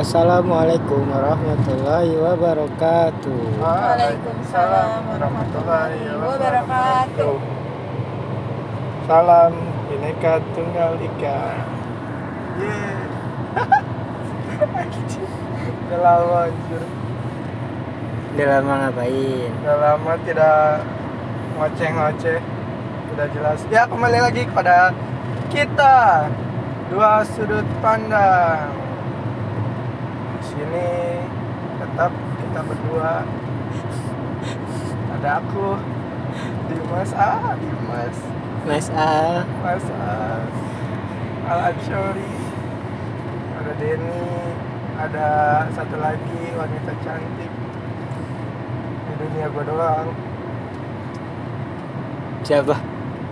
Assalamualaikum warahmatullahi wabarakatuh. Waalaikumsalam warahmatullahi wabarakatuh. Salam Bhinneka Tunggal Ika. Yeay. Udah lama anjir. Udah lama ngapain? Udah lama tidak ngoceh-ngoceh. Udah jelas. Ya kembali lagi kepada kita dua sudut pandang. Sini tetap kita berdua. Ada aku, Dimas ah Dimas, Mas A. Mas ah, Al Anshori, ada Denny, ada satu lagi wanita cantik di dunia gua doang, Siapa?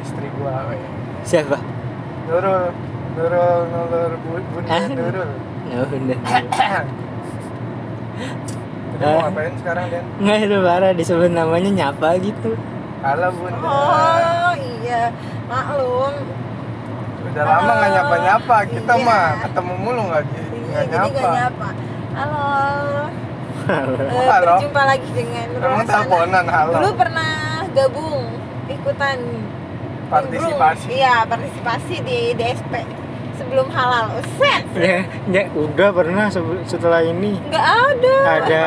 istri gua. weh. Siapa? Nurul, Nurul, Nurul, Bu- Bunda Ah. Nurul. Mau ngapain sekarang Den? Nggak itu parah disebut namanya nyapa gitu. Halo Bunda. Oh iya, maklum. Udah lama nggak Halo. nyapa-nyapa, kita Iya. mah ketemu mulu nggak Iya, nggak jadi nyapa. nyapa. Halo. Eh, Halo. Berjumpa lagi dengan Emang teleponan halo. Dulu pernah gabung ikutan Partisipasi. Iya, partisipasi di DSP sebelum halal. Set. Ya, ya udah pernah setelah ini. Nggak ada. Ada.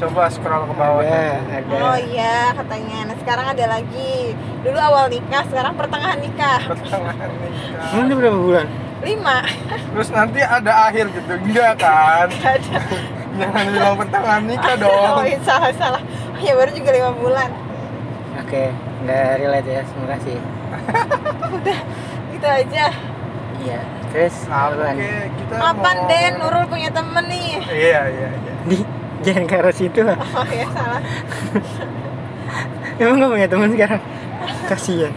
Coba scroll ke bawah. Ada, ada. Oh iya katanya. Nah sekarang ada lagi. Dulu awal nikah, sekarang pertengahan nikah. Pertengahan nikah. Udah berapa bulan? Lima. Terus nanti ada akhir gitu, enggak kan? Ada. Jangan bilang pertengahan nikah Oh dong. iya, salah salah. Ya baru juga lima bulan. Oke, nggak relate ya. Terima kasih. Udah gitu aja. Iya. Terus apaan? kek, kita Kapan mau- Den Nurul punya temen nih? Iya, iya, iya. Di jangan ke arah situ lah. Oh ya salah. Emang nggak punya teman sekarang? Kasian.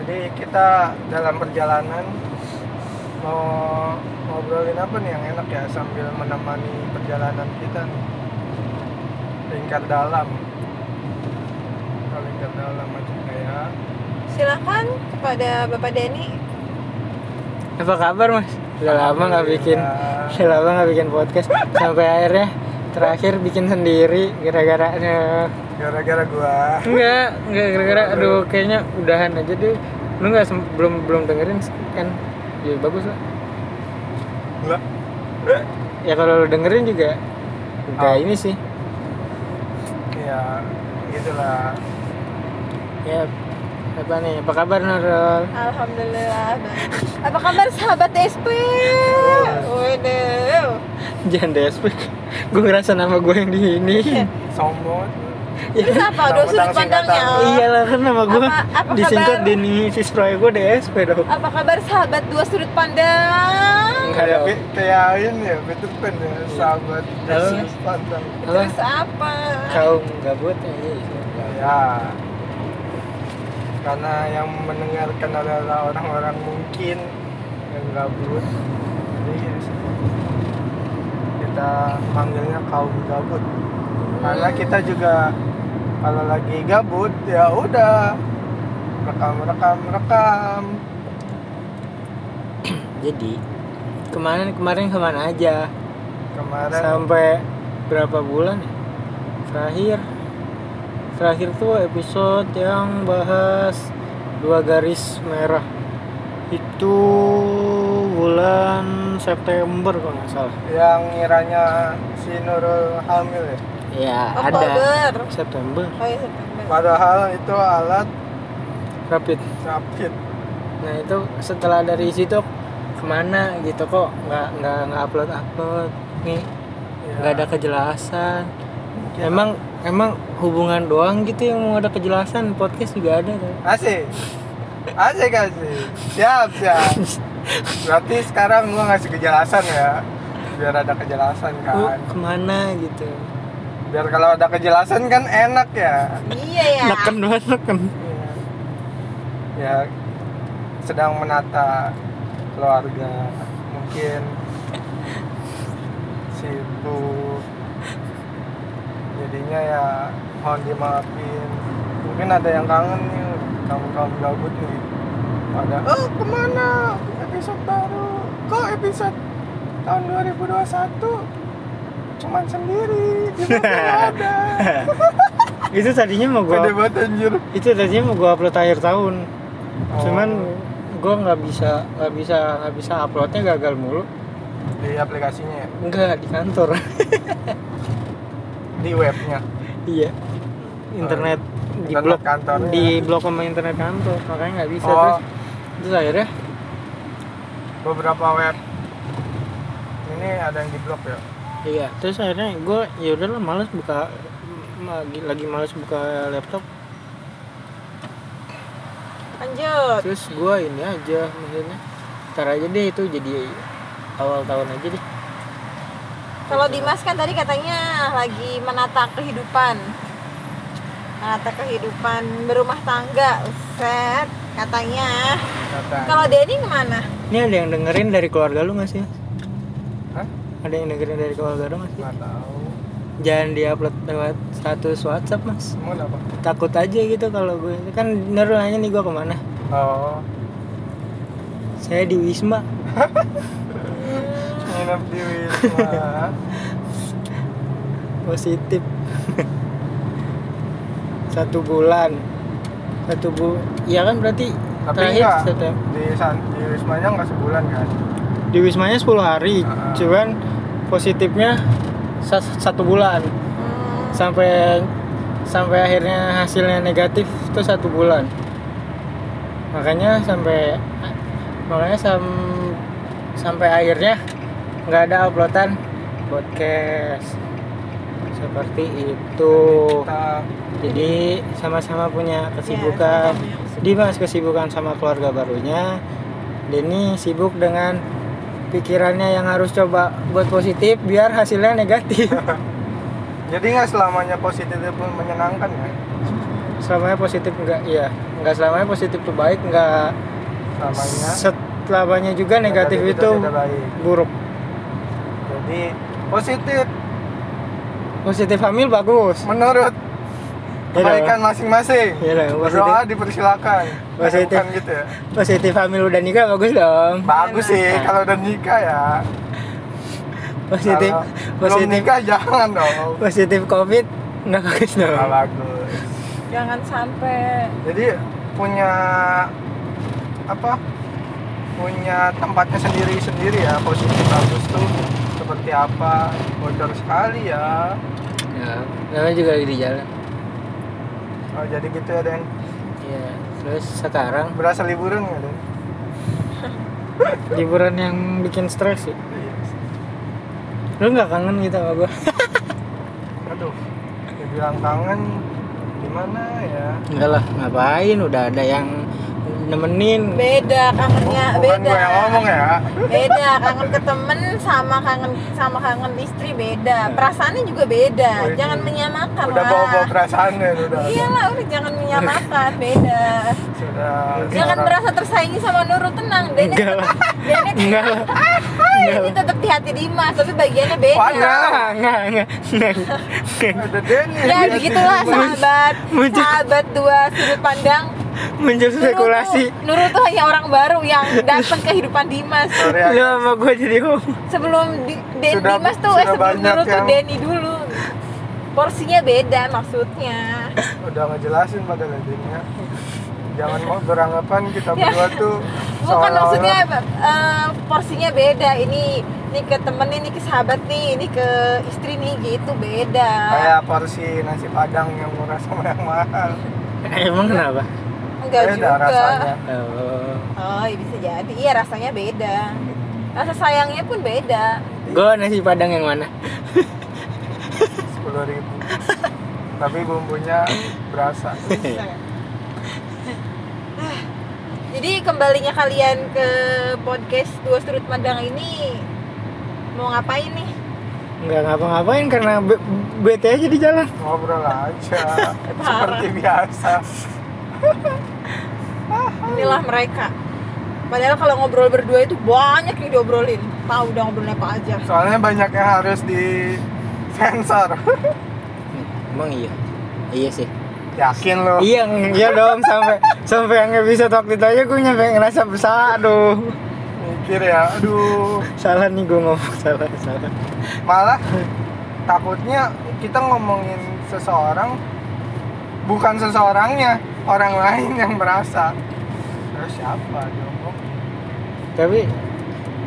Jadi kita dalam perjalanan mau ngobrolin apa nih yang enak ya sambil menemani perjalanan kita nih. Lingkar dalam. Kalau lingkar dalam aja kayak Silakan kepada Bapak Denny. Apa kabar mas? Udah lama nggak bikin, udah lama nggak bikin podcast. Sampai akhirnya terakhir bikin sendiri gara-gara eh, gara-gara gua. Enggak enggak gara-gara aduh kayaknya udahan aja deh. Lu nggak belum belum dengerin kan? Ya bagus lah. Enggak. ya kalau lu dengerin juga udah Oh. ini sih. Ya gitulah ya apa nih apa kabar Nurul Alhamdulillah. Apa kabar sahabat SP? Waduh. jangan DSP gue ngerasa nama gue yang di ini sombong Terus apa? Dua sudut pandangnya. singkatan. iyalah kan nama gue disingkat kabar? Denny Sisproy gue DSP dong Apa kabar sahabat dua sudut pandang? Kayak kayak ini ya Peter Pan ya sahabat. Yesus pantang apa Terus apa? kaum gabut ya ya karena yang mendengarkan adalah orang-orang mungkin yang gabut. Jadi kita panggilnya kaum gabut. Karena kita juga kalau lagi gabut ya udah rekam rekam rekam jadi kemarin kemarin ke mana aja? Kemarin sampai berapa bulan ya? terakhir terakhir tuh episode yang bahas dua garis merah. Itu bulan September kalau nggak salah. Yang ngiranya si Nurul hamil ya? Ya ada. Oktober. September. Oh iya September. padahal itu alat rapid. rapid. Nah itu setelah dari situ ke mana gitu kok? Nggak nggak nggak upload upload nih Ya, nggak ada kejelasan. Mungkin emang emang hubungan doang gitu yang mau ada kejelasan podcast juga ada kan Asik. Asik asik. Siap siap. Berarti sekarang gua ngasih kejelasan ya. Biar ada kejelasan Lu kan. ke mana gitu Biar kalau ada kejelasan kan enak ya. Iya ya. neken banget neken Iya. Ya sedang menata keluarga. Mungkin sibuk. Jadinya ya mohon dimaafin. Mungkin ada yang kangen nih kamu kamu gabut nih. Pada oh ke mana? Episode baru. Kok episode tahun 2021 cuman sendiri? Di ada? Itu tadinya mau gua banget anjir. Itu tadinya mau gua upload akhir tahun. Oh. cuman gua nggak bisa nggak bisa nggak bisa uploadnya gagal mulu. Di aplikasinya ya? enggak di kantor di webnya. Iya. Internet di Internet blok kantornya. di blok sama internet kantor makanya nggak bisa Oh. terus. Terus akhirnya? Beberapa web. Ini ada yang di blok ya? Iya terus akhirnya gue ya udahlah males buka lagi lagi males buka laptop. Lanjut. Terus gue ini aja maksudnya. Ntar aja deh itu jadi awal tahun aja deh kalau Dimas kan tadi katanya lagi menata kehidupan. Menata kehidupan berumah tangga set katanya. Kata kalau Denny ke mana? Ini ada yang dengerin dari keluarga lu nggak sih? Hah? ada yang dengerin dari keluarga lu nggak sih? Nggak tahu. Jangan diupload lewat status WhatsApp mas. Mau apa takut aja gitu kalau gue. Kan Nurul nanya nih gue ke mana? Oh. Saya di Wisma nginep di wisma. Positif. Satu bulan. Satu bu ya kan berarti tapi terakhir enggak. satu di san- di wismanya nggak sebulan kan? Di wismanya 10 hari. Ah. cuman positifnya sa- satu bulan. Hmm, sampai sampai akhirnya hasilnya negatif itu satu bulan. Makanya sampai makanya sam, sampai akhirnya nggak ada uploadan podcast. Seperti itu. Jadi sama-sama punya kesibukan. Iya, Dimas kesibukan sama keluarga barunya. Denny sibuk dengan pikirannya yang harus coba buat positif biar hasilnya negatif. Jadi nggak selamanya positif itu pun menyenangkan ya? Selamanya positif enggak iya. Enggak selamanya positif itu baik enggak selamanya. selamanya juga negatif, itu tidak baik. buruk jadi positif. Positif hamil bagus. Menurut Iya kebaikan masing-masing. Iya dong, positif. berdoa dipersilakan. Positif. bukan gitu ya? Positif hamil udah nikah bagus dong. Bagus sih Nah. kalau udah nikah ya. Positif Kalau belum positif. nikah jangan dong. Positif covid enggak bagus dong. Nggak bagus. Jangan sampai jadi punya apa punya tempatnya sendiri sendiri ya positif bagus tuh seperti apa bocor sekali ya. Ya namanya juga lagi di jalan. Oh, jadi gitu ya Den? Iya, terus sekarang? Berasa liburan nggak Den? Liburan yang bikin stres sih. Lu nggak kangen gitu sama gua? Aduh dibilang kangen gimana ya? Enggak lah ngapain? Udah ada yang nemenin. Beda kangennya bukan beda. gue yang ngomong ya? Beda kangen ke temen sama kangen sama kangen istri beda. Perasaannya juga beda. Oh, itu. jangan menyamakan udah lah. bawa bawa perasaan ya udah. Iyalah udah jangan menyamakan beda. Sudah jangan seorang- merasa tersaingi sama Nurul tenang. Denny enggak lah. Denny enggak lah. Denny tetap di hati Dimas tapi bagiannya beda. Enggak enggak enggak enggak. Ya begitulah sahabat. sahabat dua sudut pandang muncul spekulasi tuh, Nurul tuh hanya orang baru yang datang ke kehidupan Dimas. Ya. lu sama gua jadi ngomong. Sebelum di, Den- Sudah- Dimas tuh eh, sebelum Nurul tuh yang- Denny dulu. Porsinya beda maksudnya. Udah ngejelasin pada Denny jangan mau beranggapan kita Ya. berdua tuh bukan maksudnya eh, porsinya beda. Ini ini ke temen ini ke sahabat nih ini ke istri nih gitu beda. Kayak porsi nasi padang yang murah sama yang mahal. Emang kenapa enggak beda juga. rasanya. Oh. oh iya bisa jadi. Iya rasanya beda. Rasa sayangnya pun beda. Gua nasi padang yang mana? Sepuluh ribu. Tapi bumbunya berasa. Jadi kembalinya kalian ke podcast dua sudut pandang ini mau ngapain nih? Nggak ngapa-ngapain karena be- bete aja di jalan. Ngobrol aja. Seperti biasa inilah mereka. Padahal kalau ngobrol berdua itu banyak yang diobrolin. Tahu udah ngobrolin apa aja. Soalnya banyak yang harus di sensor emang iya? Iya sih. Yakin lo iya iya dong. Sampai sampai yang episode waktu itu aja gue nyampe ngerasa bersalah aduh. Mikir ya aduh. Salah nih gue ngomong salah salah. Malah takutnya kita ngomongin seseorang bukan seseorangnya orang lain yang merasa siapa diomong tapi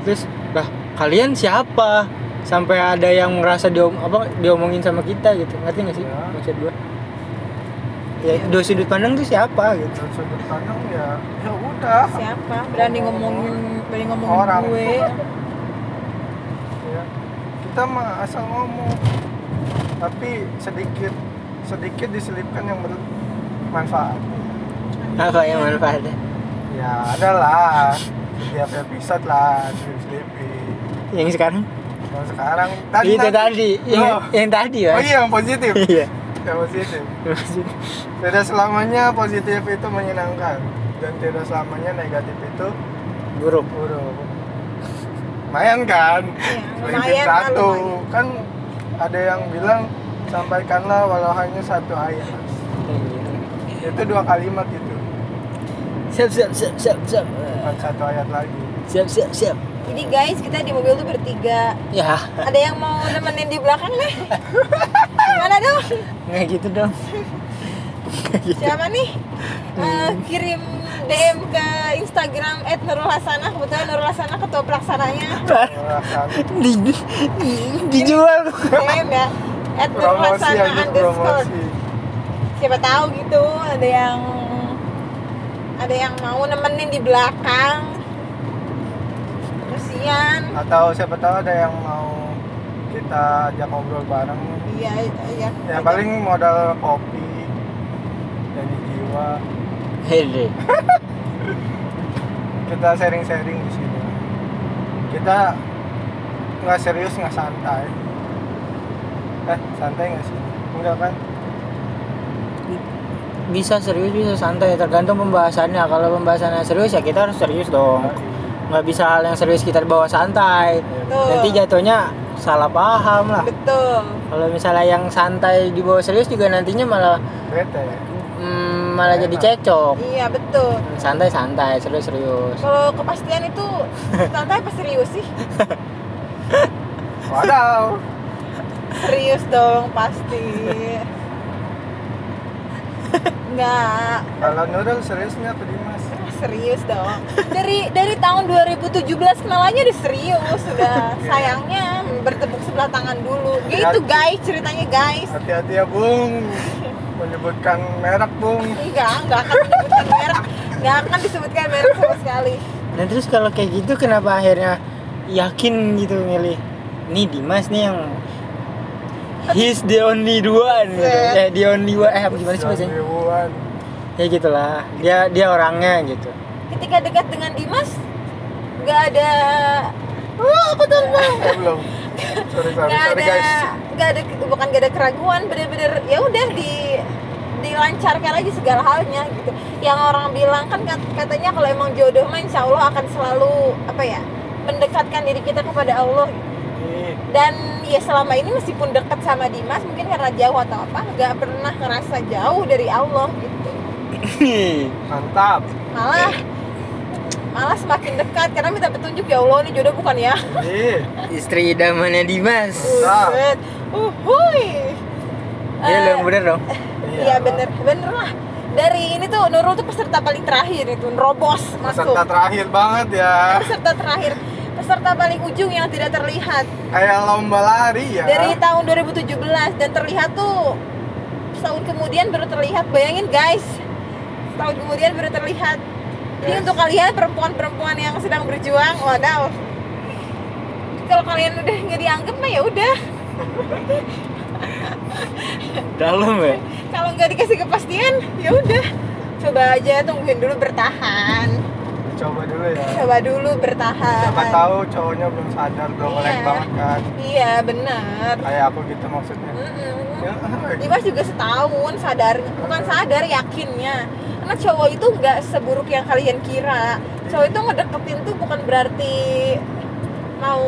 terus lah kalian siapa? Sampai ada yang merasa diom apa diomongin sama kita gitu. Ngerti nggak sih? Ya. maksud gue ya dua sudut pandang tuh siapa gitu? Dari sudut pandang ya ya udah. Siapa? Berani ngomongin berani ngomongin Orang. gue. Ya kita mah asal ngomong. Tapi sedikit sedikit diselipkan yang bermanfaat apa yang manfaatnya ya ada lah setiap episode lah selip-selipin yang sekarang? Kalau sekarang. Tadi itu tadi. yang, Oh. yang tadi oh ya iya yang positif. Iya. Yang positif. Tidak selamanya positif itu menyenangkan. Dan tidak selamanya negatif itu buruk. buruk. Lumayan kan? Iya, lah, satu. lumayan. kan ada yang bilang sampaikanlah walau hanya satu ayat. Itu dua kalimat itu siap siap siap siap siap. Bukan satu ayat lagi. Siap siap siap. Jadi guys kita di mobil tuh bertiga. Ya. Ada yang mau nemenin di belakang nih mana dong? Nggak gitu dong. Gitu. siapa nih? Eh, kirim DM ke Instagram Nurul Hasanah. Kebetulan Nurul Hasanah ketua pelaksananya di, di- dijual. DM ya? Nurul promosi Hasanah underscore. siapa tahu gitu ada yang ada yang mau nemenin di belakang. Kesian atau siapa tahu ada yang mau kita ajak ngobrol bareng. Iya iya. Ya paling modal kopi dan jiwa. Hede. kita sharing-sharing di sini. Kita nggak serius nggak santai. Eh santai nggak sih? Enggak kan bisa serius bisa santai. Tergantung pembahasannya. Kalau pembahasannya serius ya kita harus serius dong. Nggak bisa hal yang serius kita bawa santai. Betul. nanti jatuhnya salah paham lah. Betul. Kalau misalnya yang santai dibawa serius juga nantinya malah bete. mm, malah jadi cekcok. Iya betul. Santai santai serius serius kalau kepastian itu santai apa serius sih? Wadaw serius dong pasti Enggak, kalau Nurul seriusnya apa Dimas serius dong. Dari dari tahun 2017 kenalannya udah serius, sudah sayangnya bertepuk sebelah tangan dulu. Gitu guys, ceritanya guys. hati-hati ya Bung menyebutkan merek Bung Enggak, enggak akan disebutkan merek. Enggak akan disebutkan merek sama sekali. dan terus kalau kayak gitu kenapa akhirnya yakin gitu milih nih Dimas nih yang he's the only one. Gitu. Eh the only one. Eh apa gimana sih bahasanya? Ya gitulah. Dia dia orangnya gitu. Ketika dekat dengan Dimas, enggak ada Wah, aku Eh, belum. Sorry sorry nggak sorry ada guys. nggak ada bukan nggak ada keraguan bener-bener ya udah di dilancarkan aja segala halnya gitu. Yang orang bilang kan kat- katanya kalau emang jodoh mah insya Allah akan selalu apa ya mendekatkan diri kita kepada Allah gitu. Dan ya selama ini meskipun dekat sama Dimas mungkin karena jauh atau apa nggak pernah ngerasa jauh dari Allah gitu mantap malah malah semakin dekat karena minta petunjuk ya Allah ini jodoh bukan ya Ih, istri idamannya Dimas. Buset. Uhuy. Eh, dong bener dong Iya bener, bener lah. Dari ini tuh Nurul tuh peserta paling terakhir itu, nerobos masuk. peserta terakhir banget ya Peserta terakhir, peserta paling ujung yang tidak terlihat kayak lomba lari ya dari tahun 2017 dan terlihat tuh setahun kemudian baru terlihat. Bayangin guys, setahun kemudian baru terlihat. Ini Yes. untuk kalian perempuan-perempuan yang sedang berjuang, wadaw. Kalau kalian udah nggak dianggap mah ya udah. dalam ya Kalau nggak dikasih kepastian, ya udah. Coba aja tungguin dulu bertahan. Coba dulu ya. Coba dulu bertahan. Siapa tahu cowoknya belum sadar belum Iya. melek banget kan iya benar. Kayak aku gitu maksudnya. Ya, Dimas juga setahun sadar bukan sadar yakinnya. Karena cowok itu nggak seburuk yang kalian kira. Cowok itu ngedeketin tuh bukan berarti mau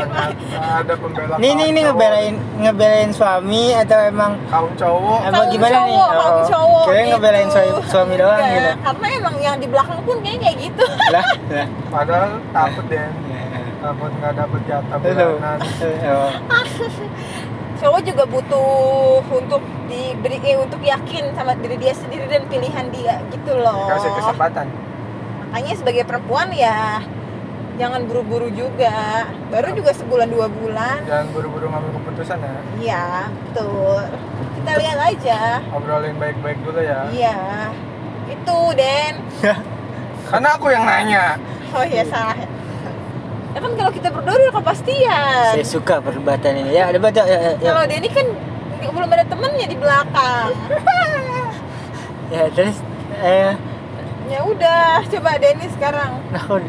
ada pembela Nih nih nih ngebelain ngebelain suami atau emang kaum cowok Apa Kaum gimana nih? cowok, kaum Oh, cowok kirain gitu. ngebelain suami- suami doang Enggak, gitu. Karena emang yang di belakang pun kayaknya kayak gitu. lah lah padahal takut deh takut nggak dapet jatah bulanan Oh. Cowok juga butuh untuk diberi eh, untuk yakin sama diri dia sendiri dan pilihan dia gitu loh. dikasih kesempatan Makanya sebagai perempuan ya jangan buru-buru juga. Baru juga sebulan dua bulan. jangan buru-buru ngambil keputusan ya Iya, betul. Kita lihat aja. obrolin baik-baik dulu ya Iya. Itu, Den. karena aku yang nanya Oh iya salah. Ya kan kalau kita berdua udah kepastian. saya suka perdebatan ini ya ada baca ya, ya, ya. Kalau Denny kan belum ada temennya di belakang. ya terus eh Ya udah, coba Denny sekarang. aku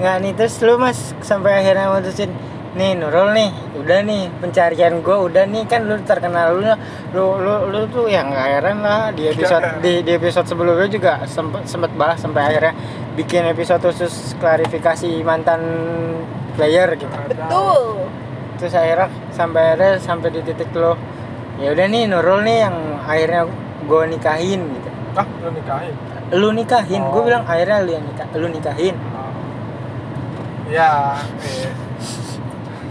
nggak nih terus lu mas sampai akhirnya mutusin nih Nurul nih udah nih pencarian gue udah nih kan lu terkenal lu lu lu, lu tuh yang nggak heran lah di episode di, di episode sebelumnya juga sempet sempet bahas sampai akhirnya bikin episode khusus klarifikasi mantan player gitu Betul. terus akhirnya sampai akhirnya sampai di titik lo ya udah nih Nurul nih yang akhirnya gue nikahin gitu ah lu nikahin lu nikahin gue Oh. bilang akhirnya lu yang nikah lu nikahin. Ya eh.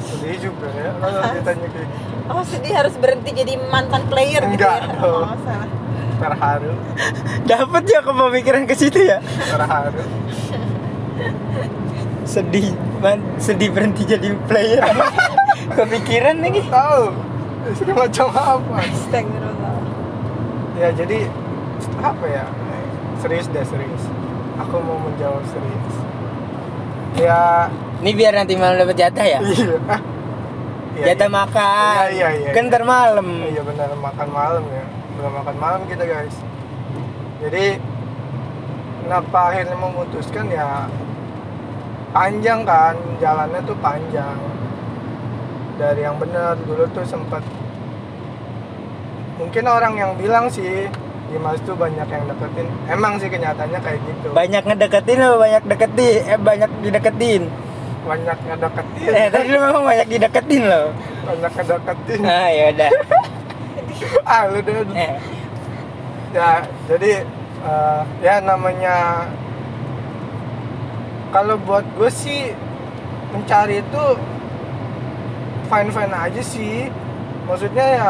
sedih juga ya kalau ditanya kayak gitu. Oh sedih harus berhenti jadi mantan player gitu Enggak ya? dong. Oh salah. terharu. Dapat ya kepemikiran ke situ ya? Terharu. Sedih man, sedih berhenti jadi player. Kepikiran lagi. Tahu. Istri macam apa? Astagfirullah. ya jadi apa ya? Serius deh serius. Aku mau menjawab serius ya. Ini biar nanti malam dapat jatah ya? Iya. Ah, iya, jatah iya. makan. Iya, iya, iya, kan iya. malam. Iya benar. Makan malam ya. Belum makan malam kita guys. Jadi kenapa akhirnya memutuskan ya panjang kan. Jalannya tuh panjang. Dari yang benar dulu tuh sempat mungkin orang yang bilang sih Dimas tuh banyak yang deketin. Emang sih kenyataannya kayak gitu. Banyak ngedeketin lo banyak deketin? Eh banyak dideketin. Banyak ngedeketin. Eh tadi lu memang banyak dideketin lo banyak ngedeketin. Nah ya udah. Ah lu deh eh, ya jadi eh, ya namanya kalau buat gue sih mencari itu fine fine aja sih. Maksudnya ya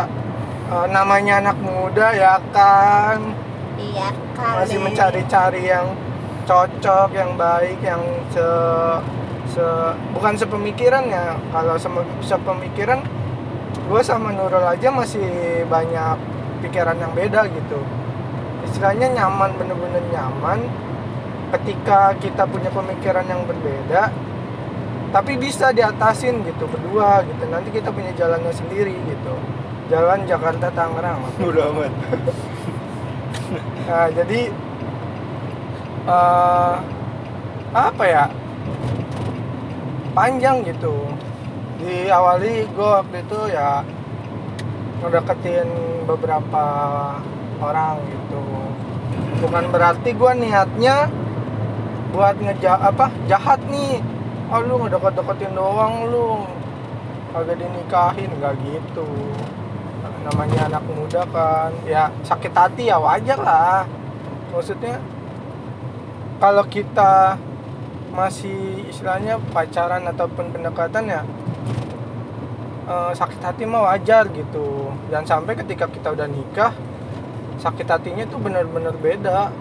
eh, namanya anak muda ya kan Iya kali. masih mencari-cari yang cocok yang baik yang se se bukan sepemikiran ya. Kalau sem- sepemikiran gue sama Nurul aja masih banyak pikiran yang beda gitu. Istilahnya nyaman bener-bener nyaman. Ketika kita punya pemikiran yang berbeda tapi bisa diatasin gitu berdua gitu. Nanti kita punya jalannya sendiri gitu jalan Jakarta Tangerang udah amat Nah, jadi eh apa ya? Panjang gitu. Diawali gue waktu itu ya ngedeketin beberapa orang gitu. Bukan berarti gue niatnya buat ngeja apa jahat nih. Oh lu ngedeket-deketin doang lu kagak dinikahin nggak gitu namanya anak muda kan ya sakit hati ya wajar lah. Maksudnya kalau kita masih istilahnya pacaran ataupun pendekatan ya eh, sakit hati mah wajar gitu. Dan sampai ketika kita udah nikah sakit hatinya tuh bener-bener beda.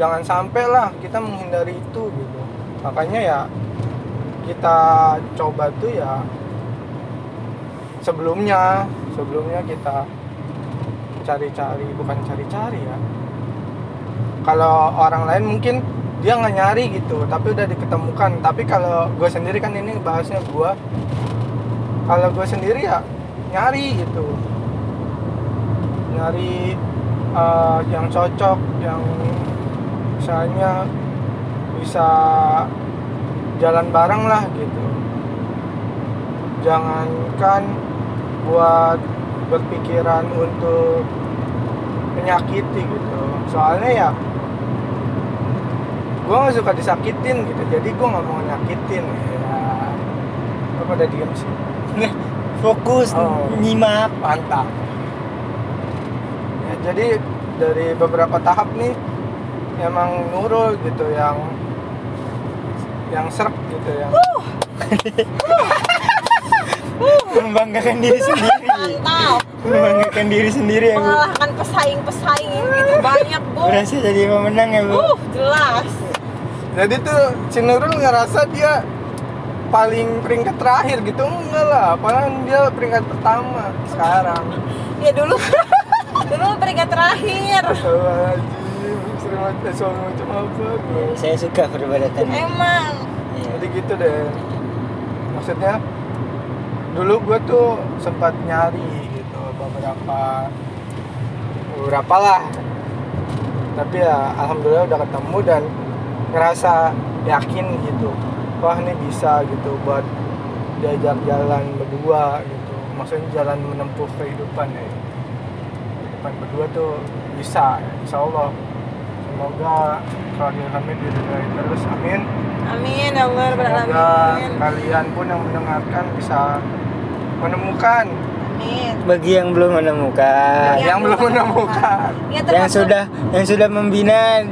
Jangan sampai lah kita menghindari itu gitu. Makanya ya kita coba tuh ya sebelumnya sebelumnya kita cari-cari bukan cari-cari ya. Kalau orang lain mungkin dia nggak nyari gitu tapi udah diketemukan. Tapi kalau gue sendiri kan ini bahasnya gue kalau gue sendiri ya nyari gitu. Nyari eh, yang cocok yang misalnya bisa jalan bareng lah gitu. Jangankan buat berpikiran untuk menyakiti gitu soalnya ya gue nggak suka disakitin gitu jadi gue nggak mau nyakitin ya Lu pada diem sih. Fokus Oh. nyimak Mantap. Ya, jadi dari beberapa tahap nih emang Nurul gitu yang yang serak gitu ya. membanggakan diri sendiri. Mantap. Membanggakan diri sendiri ya bu mengalahkan pesaing-pesaing gitu banyak bu. berasa jadi pemenang ya bu. Uh jelas. Jadi tuh si Nurul ngerasa dia paling peringkat terakhir gitu. Enggak lah, padahal dia peringkat pertama sekarang. ya dulu. Dulu peringkat terakhir. Saya suka perdebatan emang. Iya. Jadi gitu deh. Maksudnya dulu gue tuh sempat nyari gitu beberapa beberapa lah. Tapi ya alhamdulillah udah ketemu dan ngerasa yakin gitu. Wah ini bisa gitu buat diajak jalan berdua gitu. Maksudnya jalan menempuh kehidupan ya. Kehidupan berdua tuh bisa, insya Allah. Semoga kalau Hamid diridhoi terus, amin. amin ya Allah Semoga kalian pun yang mendengarkan bisa menemukan. Amin. Bagi yang belum menemukan. Yang yang belum menemukan, ya yang sudah yang sudah membina.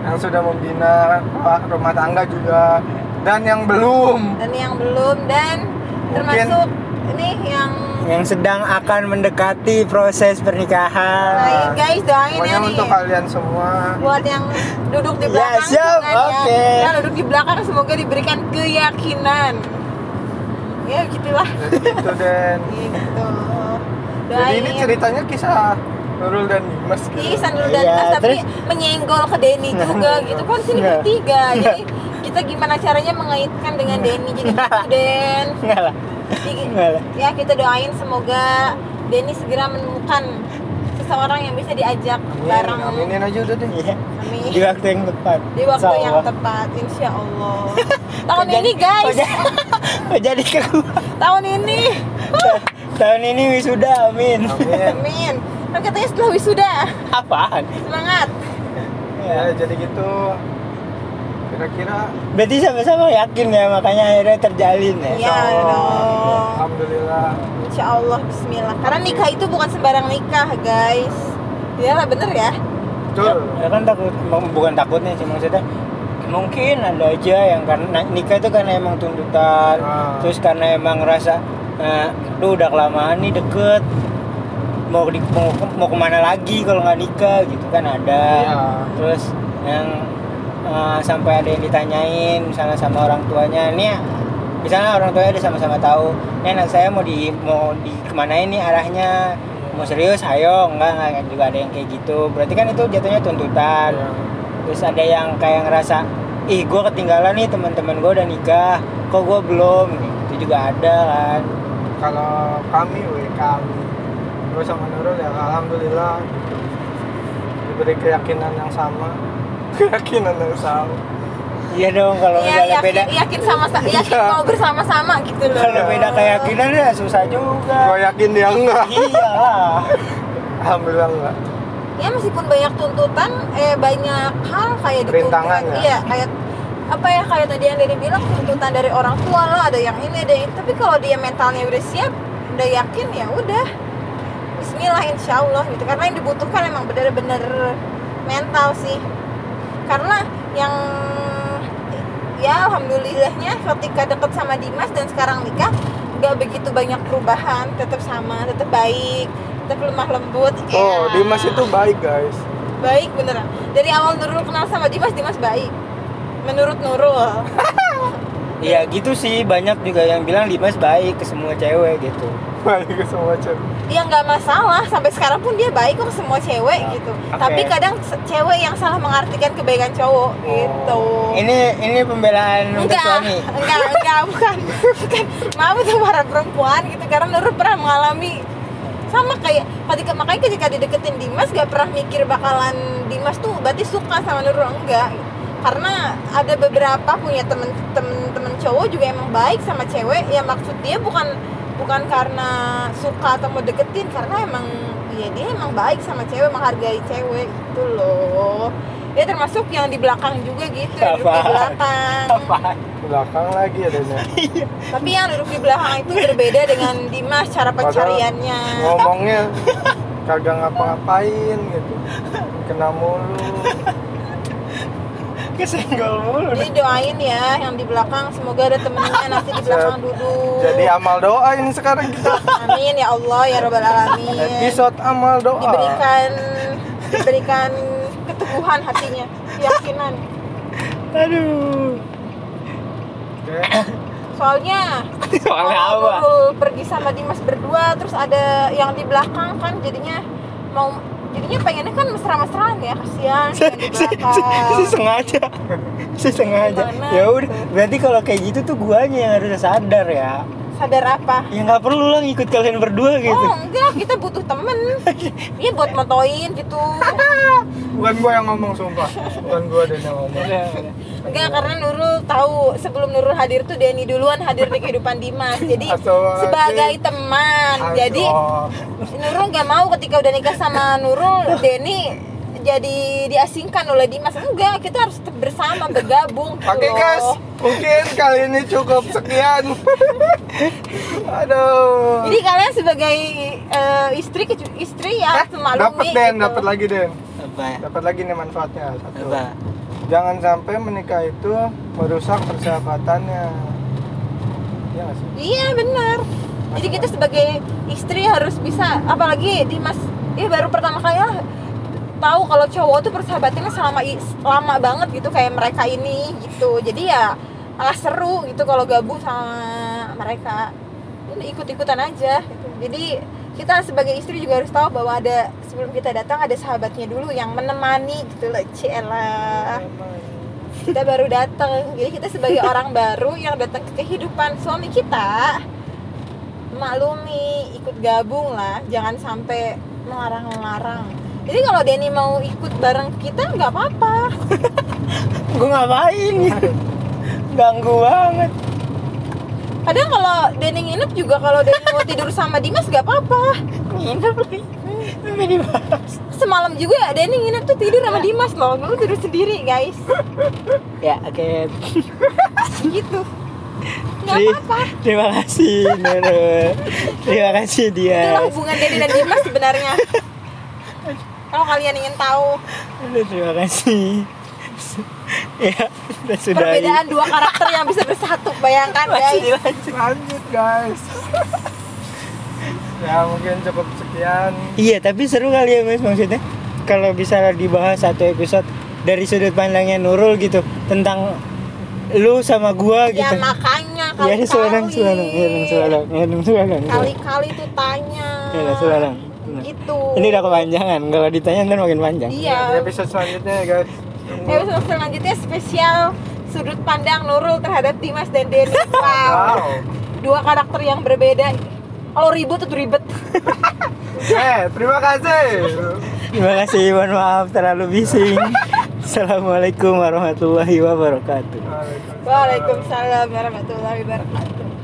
Yang sudah membina rumah- rumah tangga juga. Dan yang belum. dan yang belum dan Mungkin- termasuk ini yang yang sedang akan mendekati proses pernikahan. Lain guys doain ya nih. untuk kalian semua. buat yang duduk di Ya, belakang siap, kan, oke. ya. yang duduk di belakang semoga diberikan keyakinan ya gitulah. Jadi gitu Den. gitu. Jadi doain. ini ceritanya kisah Nurul dan Dimas gitu. Iya, Sanul dan Iya, Mas, tapi terus- menyenggol ke Denny juga gitu. Kan sini Nggak. bertiga. Jadi kita gimana caranya mengaitkan dengan Denny? Jadi gitu Den enggak lah. Jadi, enggak lah. ya kita doain semoga Denny segera menemukan seseorang yang bisa diajak Amin, bareng aminin aja udah deh. Iya. Amin. di waktu yang tepat di waktu Insya yang tepat insya Allah tahun ini jadi- guys kok jadi- kok jadi ke gua? tahun ini tahun ini wisuda amin Amin. amin kan katanya setelah wisuda apaan semangat Ya, jadi gitu. Kira-kira berarti sama-sama yakin ya makanya akhirnya terjalin ya Iya Insya Allah. dong. Alhamdulillah. Insya Allah Bismillah. Karena nikah itu bukan sembarang nikah guys. Iyalah bener ya? Betul. ya kan takut bukan takutnya sih maksudnya mungkin ada aja yang karena nikah itu karena emang tuntutan Ah. terus karena emang ngerasa nah, lu udah kelamaan nih deket. Mau di, mau, mau ke mana lagi kalau nggak nikah? Gitu kan ada. Iya. terus yang eh, sampai ada yang ditanyain misalnya sama orang tuanya ini misalnya orang tuanya udah sama-sama tahu ini anak saya mau di mau di ke mana ini arahnya mau serius ayo enggak enggak juga ada yang kayak gitu berarti kan itu jatuhnya tuntutan Iya. terus ada yang kayak ngerasa ih gue ketinggalan nih teman-teman gue udah nikah kok gue belum itu juga ada kan Kalau kami, we kami, gue sama Nurul ya alhamdulillah. Diberi keyakinan yang sama. Keyakinan yang sama. Iya dong kalau Iya misalnya yakin, beda yakin sama yakin Iya. mau bersama-sama gitu loh kalau beda keyakinan ya susah juga Gue yakin dia enggak. iyalah Alhamdulillah enggak. Ya meskipun banyak tuntutan eh banyak hal kayak Rintangan ya? Iya kayak apa ya kayak tadi yang dari bilang tuntutan dari orang tua lah ada yang ini ada yang tapi kalau dia mentalnya udah siap udah yakin ya udah Bismillah insya Allah gitu karena yang dibutuhkan emang bener-bener mental sih karena yang ya alhamdulillahnya ketika deket sama Dimas dan sekarang nikah nggak begitu banyak perubahan tetap sama tetap baik tetap lemah lembut Oh, Ya. Dimas itu baik guys. baik beneran dari awal Nurul kenal sama Dimas Dimas baik menurut Nurul Iya gitu sih banyak juga yang bilang Dimas baik ke semua cewek gitu. Baik ke semua cewek. Ya nggak masalah. Sampai sekarang pun dia baik kok semua cewek Ya, gitu. oke. tapi kadang cewek yang salah mengartikan kebaikan cowok gitu. Ini ini pembelaan untuk enggak. suami. enggak enggak bukan. Bukan. Maaf untuk para perempuan gitu karena Nurul pernah mengalami sama kayak ketika makanya ketika dideketin Dimas gak pernah mikir bakalan Dimas tuh berarti suka sama Nurul enggak. Karena ada beberapa punya temen-temen temen cowok juga emang baik sama cewek. Ya maksud dia bukan bukan karena suka atau mau deketin karena emang ya dia emang baik sama cewek menghargai cewek gitu loh. Ya termasuk yang di belakang juga gitu yang duduk di belakang. Apa? belakang lagi ya Dena Tapi yang duduk di belakang itu berbeda dengan Dimas cara Padahal pencariannya. ngomongnya kagak ngapa-ngapain gitu. Kena mulu kesenggol mulu Jadi doain ya yang di belakang semoga ada temennya nanti di belakang duduk. jadi amal doa ini sekarang kita Amin ya Allah ya Rabbal alamin. episode amal doa Diberikan diberikan keteguhan hatinya, keyakinan. aduh Oke. Soalnya soalnya kalau apa pergi sama Dimas berdua terus ada yang di belakang kan jadinya mau jadinya pengennya kan mesra-mesraan ya kasihan si, si, sengaja. Si sengaja. Ya udah berarti kalau kayak gitu tuh guanya yang harus sadar ya sadar apa? Ya nggak perlu lah ngikut kalian berdua gitu. Oh enggak kita butuh temen. Iya buat motoin gitu. Bukan gua yang ngomong sumpah. Bukan gua dan yang ngomong. Enggak karena Nurul tahu sebelum Nurul hadir tuh Denny duluan hadir di kehidupan Dimas. Jadi sebagai teman. Jadi. Nurul nggak mau ketika udah nikah sama Nurul Denny jadi diasingkan oleh Dimas enggak kita harus tetap bersama bergabung gitu Oke loh. guys, mungkin kali ini cukup sekian. Aduh. jadi kalian sebagai eh, istri istri ya semaklumi dapat Den, gitu. dapat lagi Den. apa Dapat lagi nih manfaatnya. Satu. apa Jangan sampai menikah itu merusak persahabatannya. Iya sih? Iya benar. Jadi kita sebagai istri harus bisa, apalagi Dimas, ini baru pertama kali lah tahu kalau cowok tuh persahabatannya selama lama banget gitu kayak mereka ini gitu. Jadi ya malah seru gitu kalau gabung sama mereka. Ikut-ikutan aja. Gitu. Jadi kita sebagai istri juga harus tahu bahwa ada sebelum kita datang ada sahabatnya dulu yang menemani gitu loh. Cielah kita baru datang jadi kita sebagai orang baru yang datang ke kehidupan suami kita maklumi ikut gabung lah jangan sampai melarang-larang jadi kalau Denny mau ikut bareng kita nggak apa-apa. Gue ngapain gitu ganggu banget. Kadang kalau Denny nginep juga kalau Denny mau tidur sama Dimas nggak apa-apa. Nginep lagi? Dibahas semalam juga Denny nginep tuh tidur sama Dimas loh. Gue tidur sendiri guys. Ya oke. Gitu. Nggak Tri- apa-apa. terima kasih Nurul terima kasih dia itulah hubungan Denny dan Dimas sebenarnya kalau kalian ingin tahu. Terima kasih. Ya udah sudah perbedaan dua karakter yang bisa bersatu bayangkan guys. Lanjut. Guys. ya mungkin cukup sekian. iya tapi seru kali ya mas maksudnya. Kalau bisa dibahas satu episode dari sudut pandangnya Nurul gitu tentang lu sama gua ya gitu. makanya ya ini suarang kali-kali. ya ya dong suarang kali-kali tuh tanya. Ya dong gitu. Ini udah kepanjangan kalau ditanya ntar makin panjang. Di iya episode selanjutnya ya guys. episode selanjutnya spesial sudut pandang Nurul terhadap Dimas dan Denny. Wow. Wow. dua karakter yang berbeda. Kalau ribut itu ribet. Eh, terima kasih. terima kasih mohon maaf terlalu bising. Assalamualaikum warahmatullahi wabarakatuh. Waalaikumsalam warahmatullahi wabarakatuh